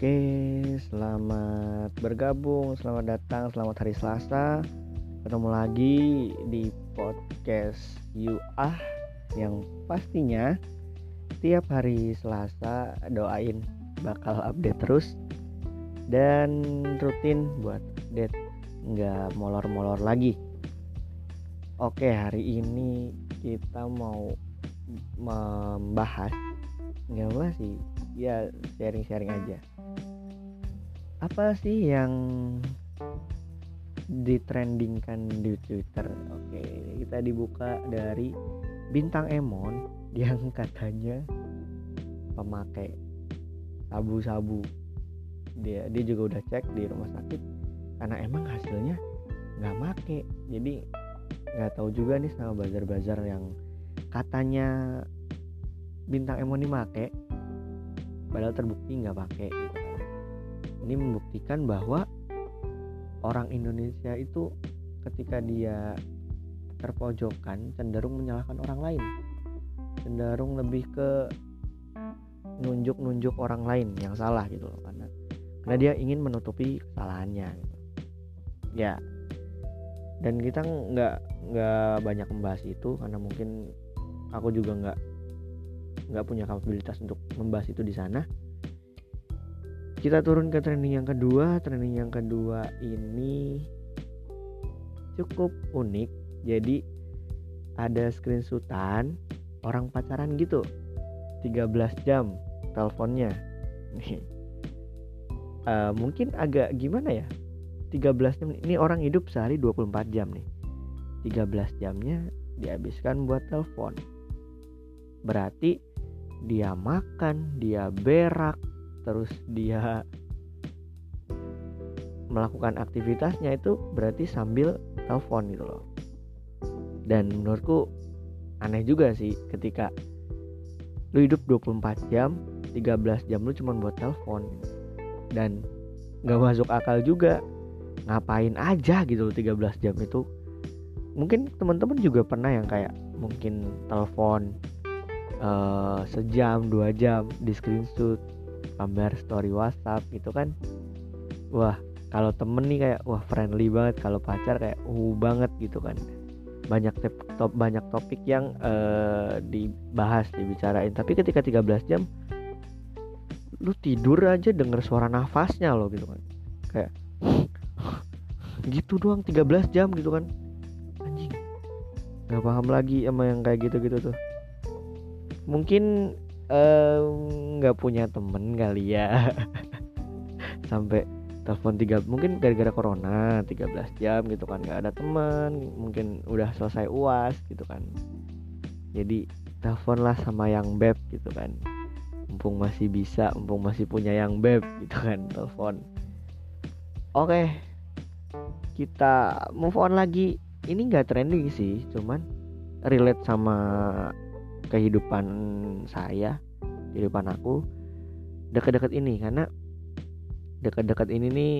Oke, selamat bergabung, selamat datang, selamat hari Selasa. Ketemu lagi di podcast You Ah yang pastinya tiap hari Selasa doain bakal update terus dan rutin buat update nggak molor-molor lagi. Oke, hari ini kita mau membahas nggak apa sih ya sharing-sharing aja apa sih yang ditrendingkan di Twitter? Oke kita dibuka dari bintang Emon yang katanya pemakai sabu-sabu. Dia dia juga udah cek di rumah sakit karena emang hasilnya nggak make. Jadi nggak tahu juga nih sama bazar-bazar yang katanya bintang Emon ini make padahal terbukti nggak pakai gitu ini membuktikan bahwa orang Indonesia itu ketika dia terpojokkan cenderung menyalahkan orang lain. Cenderung lebih ke nunjuk-nunjuk orang lain yang salah gitu loh karena karena dia ingin menutupi kesalahannya gitu. ya. Dan kita nggak nggak banyak membahas itu karena mungkin aku juga nggak nggak punya kapabilitas untuk membahas itu di sana kita turun ke trending yang kedua. Trending yang kedua ini cukup unik. Jadi ada screenshotan orang pacaran gitu. 13 jam teleponnya. Nih. Uh, mungkin agak gimana ya? 13 jam ini orang hidup sehari 24 jam nih. 13 jamnya dihabiskan buat telepon. Berarti dia makan, dia berak, terus dia melakukan aktivitasnya itu berarti sambil telepon gitu loh. Dan menurutku aneh juga sih ketika lu hidup 24 jam, 13 jam lu cuma buat telepon. Dan nggak masuk akal juga ngapain aja gitu loh 13 jam itu. Mungkin teman-teman juga pernah yang kayak mungkin telepon uh, sejam dua jam di screenshot gambar story WhatsApp gitu kan. Wah kalau temen nih kayak wah friendly banget. Kalau pacar kayak uh banget gitu kan. Banyak top banyak topik yang uh, dibahas dibicarain. Tapi ketika 13 jam lu tidur aja denger suara nafasnya lo gitu kan. Kayak gitu doang 13 jam gitu kan. Anjing nggak paham lagi sama yang kayak gitu gitu tuh. Mungkin nggak uh, punya temen kali ya. Sampai telepon tiga mungkin gara-gara corona 13 jam gitu kan nggak ada teman mungkin udah selesai uas gitu kan. Jadi telepon lah sama yang beb gitu kan. Mumpung masih bisa mumpung masih punya yang beb gitu kan telepon. Oke kita move on lagi. Ini nggak trending sih cuman relate sama kehidupan saya kehidupan aku dekat-dekat ini. Karena dekat-dekat ini nih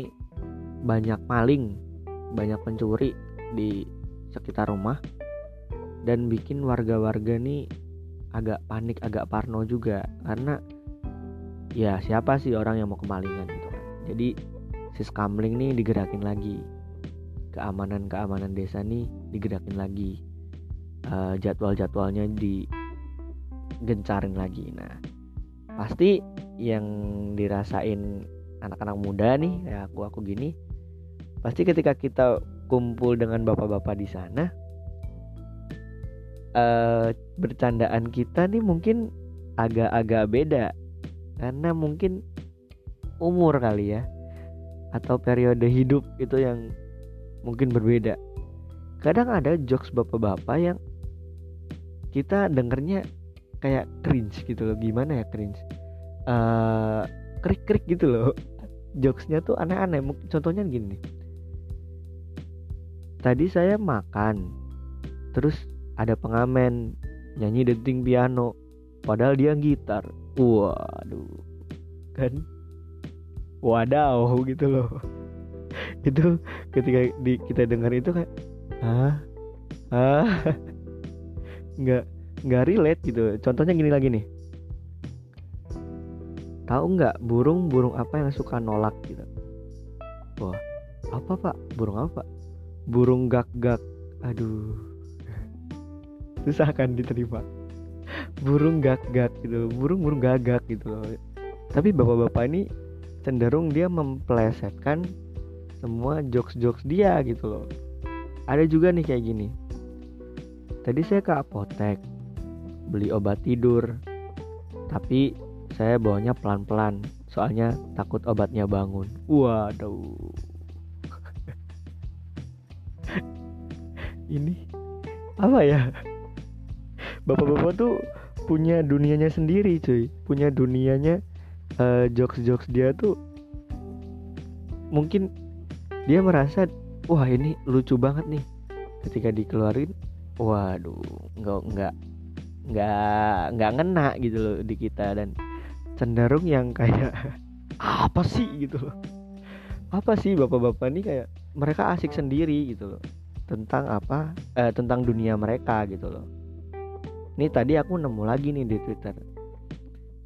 banyak maling banyak pencuri di sekitar rumah. Dan bikin warga-warga nih agak panik agak parno juga. Karena ya siapa sih orang yang mau kemalingan gitu kan? Jadi si skamling nih digerakin lagi. Keamanan keamanan desa nih digerakin lagi. Uh, jadwal-jadwalnya di gencarin lagi. Nah pasti yang dirasain anak-anak muda nih kayak aku aku gini pasti ketika kita kumpul dengan bapak-bapak di sana uh, bercandaan kita nih mungkin agak-agak beda. Karena mungkin umur kali ya atau periode hidup itu yang mungkin berbeda. Kadang ada jokes bapak-bapak yang kita dengernya kayak cringe gitu loh. Gimana ya cringe? Uh, krik krik gitu loh. Jokesnya tuh aneh-aneh. Contohnya gini tadi saya makan terus ada pengamen nyanyi denting piano padahal dia gitar. Waduh. Kan? Wadaw gitu loh. Itu ketika di, kita dengar itu kayak ah ah nggak nggak relate gitu. Contohnya gini lagi nih. Tahu nggak burung burung apa yang suka nolak gitu? Wah apa pak? Burung apa burung gak gak aduh. Susah kan diterima. Burung gak gak gitu. Burung burung gagak gitu loh. Tapi bapak-bapak ini cenderung dia memplesetkan semua jokes-jokes dia gitu loh. Ada juga nih kayak gini. Tadi saya ke apotek beli obat tidur. Tapi saya bawanya pelan-pelan soalnya takut obatnya bangun. Waduh. Ini apa ya? Bapak-bapak tuh punya dunianya sendiri cuy. Punya dunianya uh, jokes-jokes dia tuh mungkin dia merasa wah ini lucu banget nih. Ketika dikeluarin waduh nggak nggak nggak nggak ngena gitu loh di kita dan cenderung yang kayak apa sih? gitu loh. Apa sih bapak-bapak ini kayak mereka asik sendiri gitu loh tentang apa eh, tentang dunia mereka gitu loh. Ini tadi aku nemu lagi nih di twitter.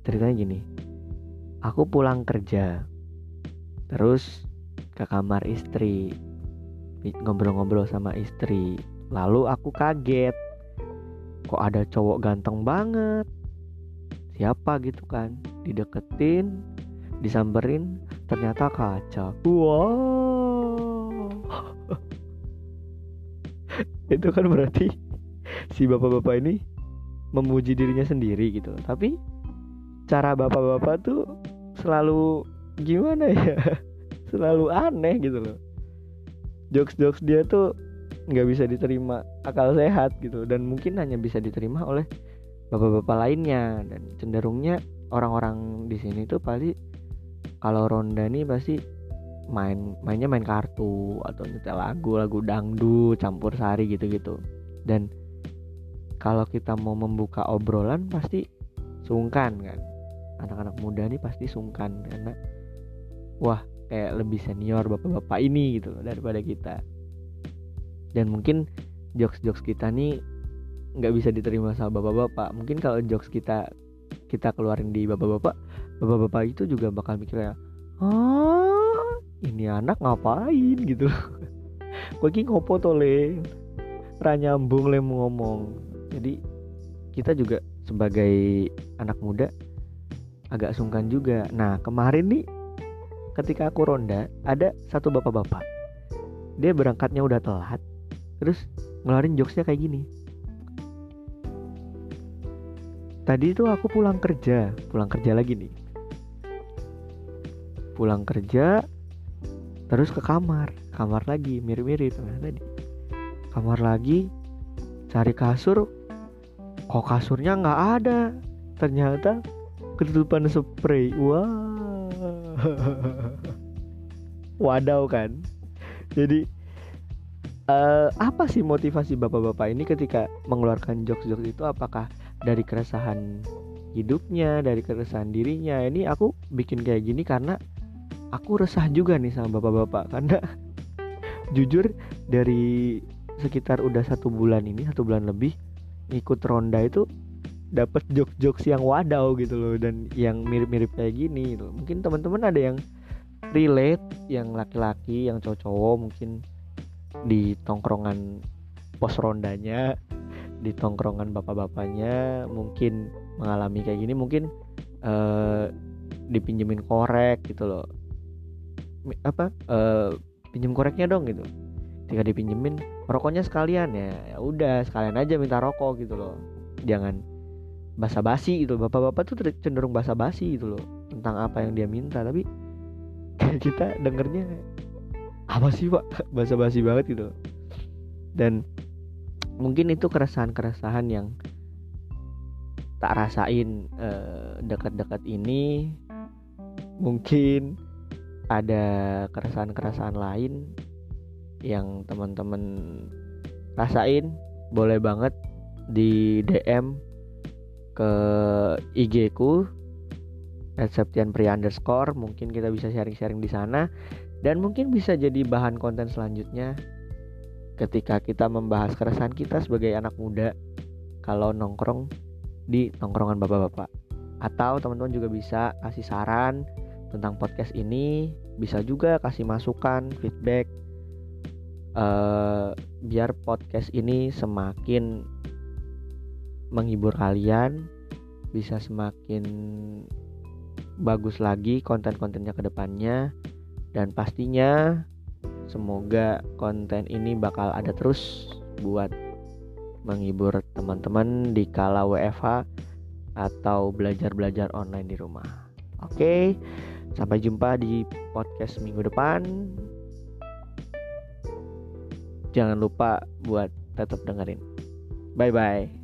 Ceritanya gini aku pulang kerja terus ke kamar istri ngobrol-ngobrol sama istri lalu aku kaget kok ada cowok ganteng banget? Siapa gitu kan? Dideketin disamperin ternyata kaca wow. Itu kan berarti si bapak-bapak ini memuji dirinya sendiri gitu. Tapi cara bapak-bapak tuh selalu gimana ya? Selalu aneh gitu loh. Jokes-jokes dia tuh nggak bisa diterima akal sehat gitu. Dan mungkin hanya bisa diterima oleh bapak-bapak lainnya. Dan cenderungnya orang-orang di sini tuh pasti kalau ronda nih pasti main mainnya main kartu atau nyetel lagu lagu dangdut campur sari gitu-gitu. Dan kalau kita mau membuka obrolan pasti sungkan kan. Anak-anak muda nih pasti sungkan karena wah kayak lebih senior bapak-bapak ini gitu daripada kita dan mungkin jokes-jokes kita nih nggak bisa diterima sama bapak-bapak. Mungkin kalau jokes kita kita keluarin di bapak-bapak bapak-bapak itu juga bakal mikir ya ah ini anak ngapain? gitu. Gue ki ngopo to le? Ranyambung le ngomong. Jadi kita juga sebagai anak muda agak sungkan juga. Nah kemarin nih ketika aku ronda ada satu bapak-bapak. Dia berangkatnya udah telat terus ngeluarin jokesnya kayak gini. Tadi itu aku pulang kerja. Pulang kerja lagi nih. Pulang kerja terus ke kamar. Kamar lagi mirip-mirip nah, tadi. Kamar lagi cari kasur. Kok kasurnya nggak ada? Ternyata ketutupan spray. Wah. Wadaw kan? Jadi uh, apa sih motivasi bapak-bapak ini ketika mengeluarkan jokes-jokes itu? Apakah dari keresahan hidupnya dari keresahan dirinya? Ini aku bikin kayak gini karena aku resah juga nih sama bapak-bapak. Karena jujur dari sekitar udah satu bulan ini satu bulan lebih ikut ronda itu dapat jokes-jokes yang wadaw gitu loh dan yang mirip-mirip kayak gini gitu. mungkin teman-teman ada yang relate yang laki-laki yang cowok-cowok mungkin di tongkrongan pos rondanya di tongkrongan bapak-bapaknya mungkin mengalami kayak gini mungkin uh, dipinjemin korek gitu loh. Apa uh, pinjem koreknya dong gitu. Ketika dipinjemin rokoknya sekalian ya ya udah sekalian aja minta rokok gitu loh. Jangan basa-basi gitu bapak-bapak tuh cenderung basa-basi gitu loh tentang apa yang dia minta. Tapi kita dengernya apa sih pak? Basa-basi banget gitu. Dan mungkin itu keresahan-keresahan yang tak rasain uh, dekat-dekat ini. Mungkin ada keresahan-keresahan lain yang teman-teman rasain boleh banget di DM ke IG ku Septian Pri underscore. Mungkin kita bisa sharing-sharing di sana dan mungkin bisa jadi bahan konten selanjutnya ketika kita membahas keresahan kita sebagai anak muda. Kalau nongkrong di nongkrongan bapak-bapak. atau teman-teman juga bisa kasih saran tentang podcast ini. Bisa juga kasih masukan feedback. Uh, biar podcast ini semakin menghibur kalian. Bisa semakin bagus lagi konten-kontennya ke depannya dan pastinya semoga konten ini bakal ada terus buat menghibur teman-teman di kala WFH atau belajar-belajar online di rumah. Oke, sampai jumpa di podcast minggu depan. Jangan lupa buat tetap dengerin. Bye bye.